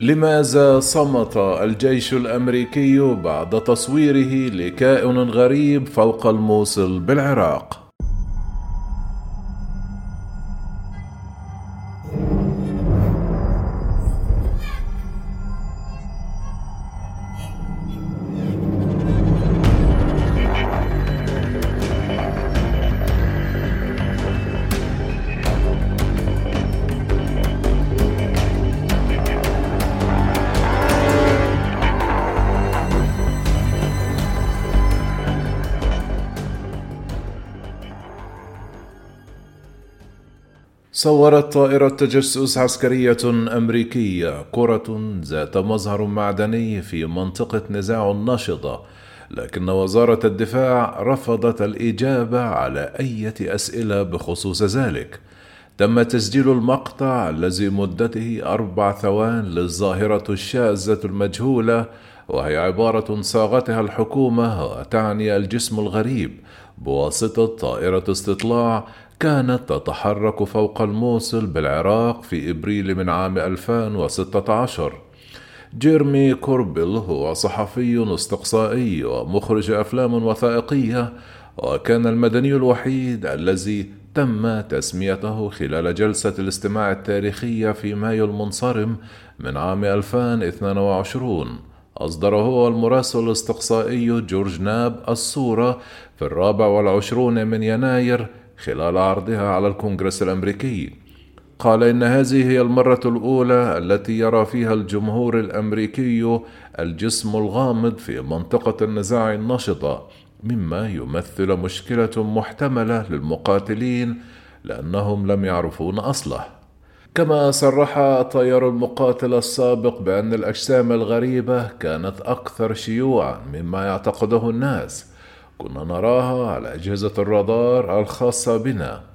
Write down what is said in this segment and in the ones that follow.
لماذا صمت الجيش الأمريكي بعد تصويره لكائن غريب فوق الموصل بالعراق؟ صورت طائرة تجسس عسكرية أمريكية كرة ذات مظهر معدني في منطقة نزاع نشطة، لكن وزارة الدفاع رفضت الإجابة على أي أسئلة بخصوص ذلك. تم تسجيل المقطع الذي مدته أربع ثوان للظاهرة الشاذة المجهولة وهي عبارة صاغتها الحكومة وتعني الجسم الغريب بواسطة طائرة استطلاع كانت تتحرك فوق الموصل بالعراق في إبريل من عام 2016 جيرمي كوربل هو صحفي استقصائي ومخرج أفلام وثائقية وكان المدني الوحيد الذي تم تسميته خلال جلسة الاستماع التاريخية في مايو المنصرم من عام 2022 أصدر هو المراسل الاستقصائي جورج ناب الصورة في الرابع والعشرون من يناير خلال عرضها على الكونغرس الأمريكي. قال إن هذه هي المرة الأولى التي يرى فيها الجمهور الأمريكي الجسم الغامض في منطقة النزاع النشطه مما يمثل مشكلة محتملة للمقاتلين لأنهم لم يعرفون أصله. كما صرح الطيار المقاتل السابق بأن الأجسام الغريبة كانت أكثر شيوعا مما يعتقده الناس. كنا نراها على أجهزة الرادار الخاصة بنا.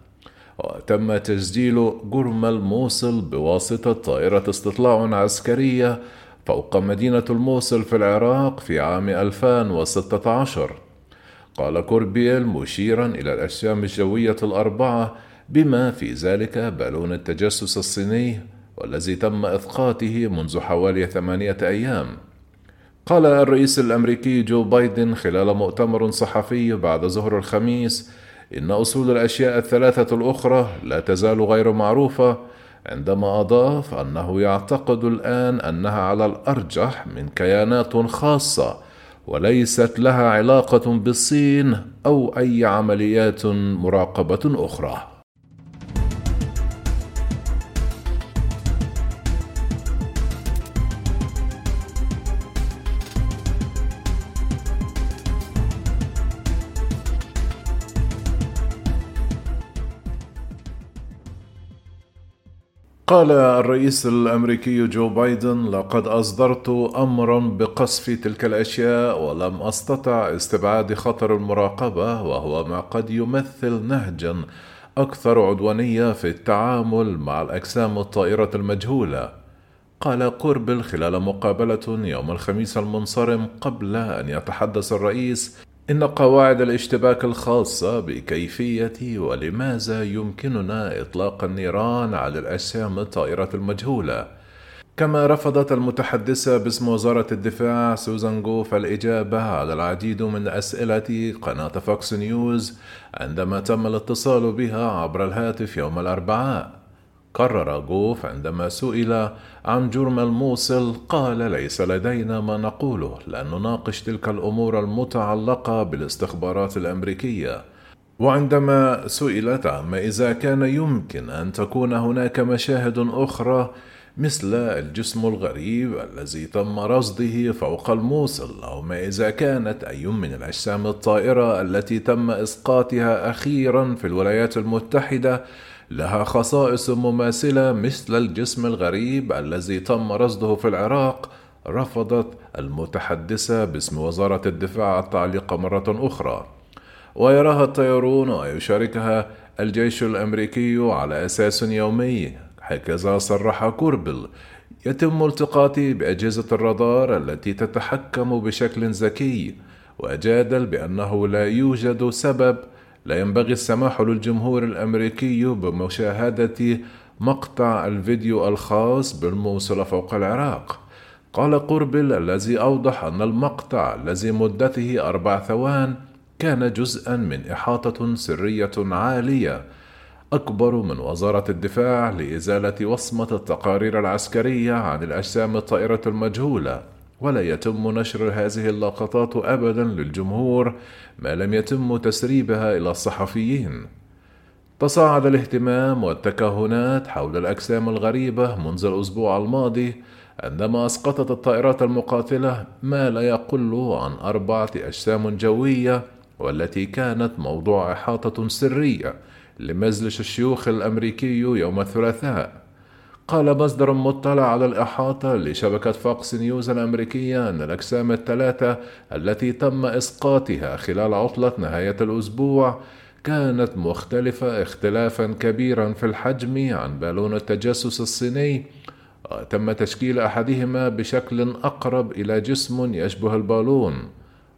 وتم تسجيل جرم الموصل بواسطة طائرة استطلاع عسكرية فوق مدينة الموصل في العراق في عام 2016 قال كوربيل مشيرا إلى الأجسام الجوية الأربعة بما في ذلك بالون التجسس الصيني والذي تم إسقاطه منذ حوالي ثمانية أيام. قال الرئيس الأمريكي جو بايدن خلال مؤتمر صحفي بعد ظهر الخميس إن اصول الأشياء الثلاثة الأخرى لا تزال غير معروفة عندما أضاف أنه يعتقد الآن أنها على الأرجح من كيانات خاصة وليست لها علاقة بالصين أو أي عمليات مراقبة أخرى. قال الرئيس الأمريكي جو بايدن لقد أصدرت امرا بقصف تلك الأشياء ولم أستطع استبعاد خطر المراقبة وهو ما قد يمثل نهجا أكثر عدوانية في التعامل مع الأجسام الطائرة المجهولة. قال قربل خلال مقابلة يوم الخميس المنصرم قبل أن يتحدث الرئيس إن قواعد الاشتباك الخاصة بكيفية ولماذا يمكننا إطلاق النيران على الأجسام الطائرة المجهولة؟ كما رفضت المتحدثة باسم وزارة الدفاع سوزان جوف الإجابة على العديد من أسئلة قناة فوكس نيوز عندما تم الاتصال بها عبر الهاتف يوم الأربعاء. قرر جوف عندما سئل عن جرم الموصل قال ليس لدينا ما نقوله لن نناقش تلك الأمور المتعلقة بالاستخبارات الأمريكية. وعندما سئلت عما إذا كان يمكن أن تكون هناك مشاهد أخرى مثل الجسم الغريب الذي تم رصده فوق الموصل أو ما إذا كانت أي من الأجسام الطائرة التي تم إسقاطها أخيرا في الولايات المتحدة لها خصائص مماثلة مثل الجسم الغريب الذي تم رصده في العراق رفضت المتحدثة باسم وزارة الدفاع التعليق مرة أخرى. ويراها الطيارون ويشاركها الجيش الأمريكي على أساس يومي هكذا صرح كوربل يتم التقاطي بأجهزة الرادار التي تتحكم بشكل ذكي وجادل بأنه لا يوجد سبب لا ينبغي السماح للجمهور الأمريكي بمشاهدة مقطع الفيديو الخاص بالموصلة فوق العراق. قال قربل الذي أوضح أن المقطع الذي مدته أربع ثوان كان جزءا من إحاطة سرية عالية. أكبر من وزارة الدفاع لإزالة وصمة التقارير العسكرية عن الأجسام الطائرة المجهولة. ولا يتم نشر هذه اللقطات أبدا للجمهور ما لم يتم تسريبها إلى الصحفيين. تصاعد الاهتمام والتكهنات حول الأجسام الغريبة منذ الأسبوع الماضي عندما أسقطت الطائرات المقاتلة ما لا يقل عن أربعة أجسام جوية والتي كانت موضوع إحاطة سرية لمجلس الشيوخ الأمريكي يوم الثلاثاء. قال مصدر مطلع على الإحاطة لشبكة فوكس نيوز الأمريكية أن الأجسام الثلاثة التي تم إسقاطها خلال عطلة نهاية الأسبوع كانت مختلفة اختلافا كبيرا في الحجم عن بالون التجسس الصيني تم تشكيل أحدهما بشكل أقرب إلى جسم يشبه البالون.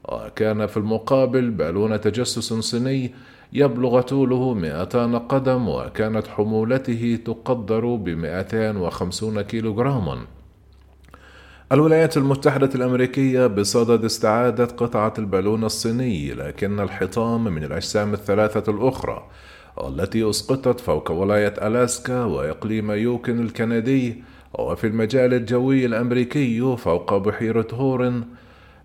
وكان في المقابل بالون تجسس صيني يبلغ طوله 200 قدم وكانت حمولته تقدر ب 250 كيلوغراما الولايات المتحدة الأمريكية بصدد استعادة قطعة البالون الصيني لكن الحطام من الأجسام الثلاثة الأخرى والتي أسقطت فوق ولاية ألاسكا وإقليم يوكن الكندي وفي المجال الجوي الأمريكي فوق بحيرة هورن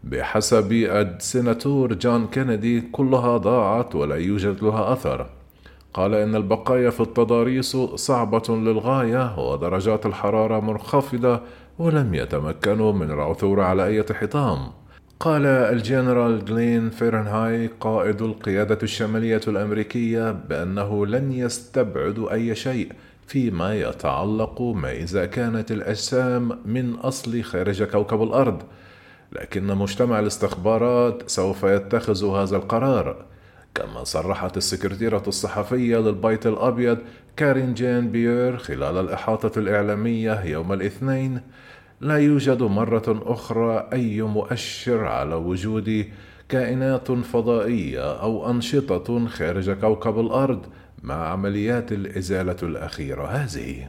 بحسب السيناتور جون كينيدي كلها ضاعت ولا يوجد لها أثر. قال إن البقايا في التضاريس صعبة للغاية ودرجات الحرارة منخفضة ولم يتمكنوا من العثور على أي حطام. قال الجنرال جلين فيرنهاي قائد القيادة الشمالية الأمريكية بأنه لن يستبعد أي شيء فيما يتعلق ما إذا كانت الأجسام من أصل خارج كوكب الأرض. لكن مجتمع الاستخبارات سوف يتخذ هذا القرار كما صرحت السكرتيرة الصحفية للبيت الأبيض كارين جين بيير خلال الإحاطة الإعلامية يوم الاثنين. لا يوجد مرة أخرى أي مؤشر على وجود كائنات فضائية أو أنشطة خارج كوكب الأرض مع عمليات الإزالة الأخيرة هذه.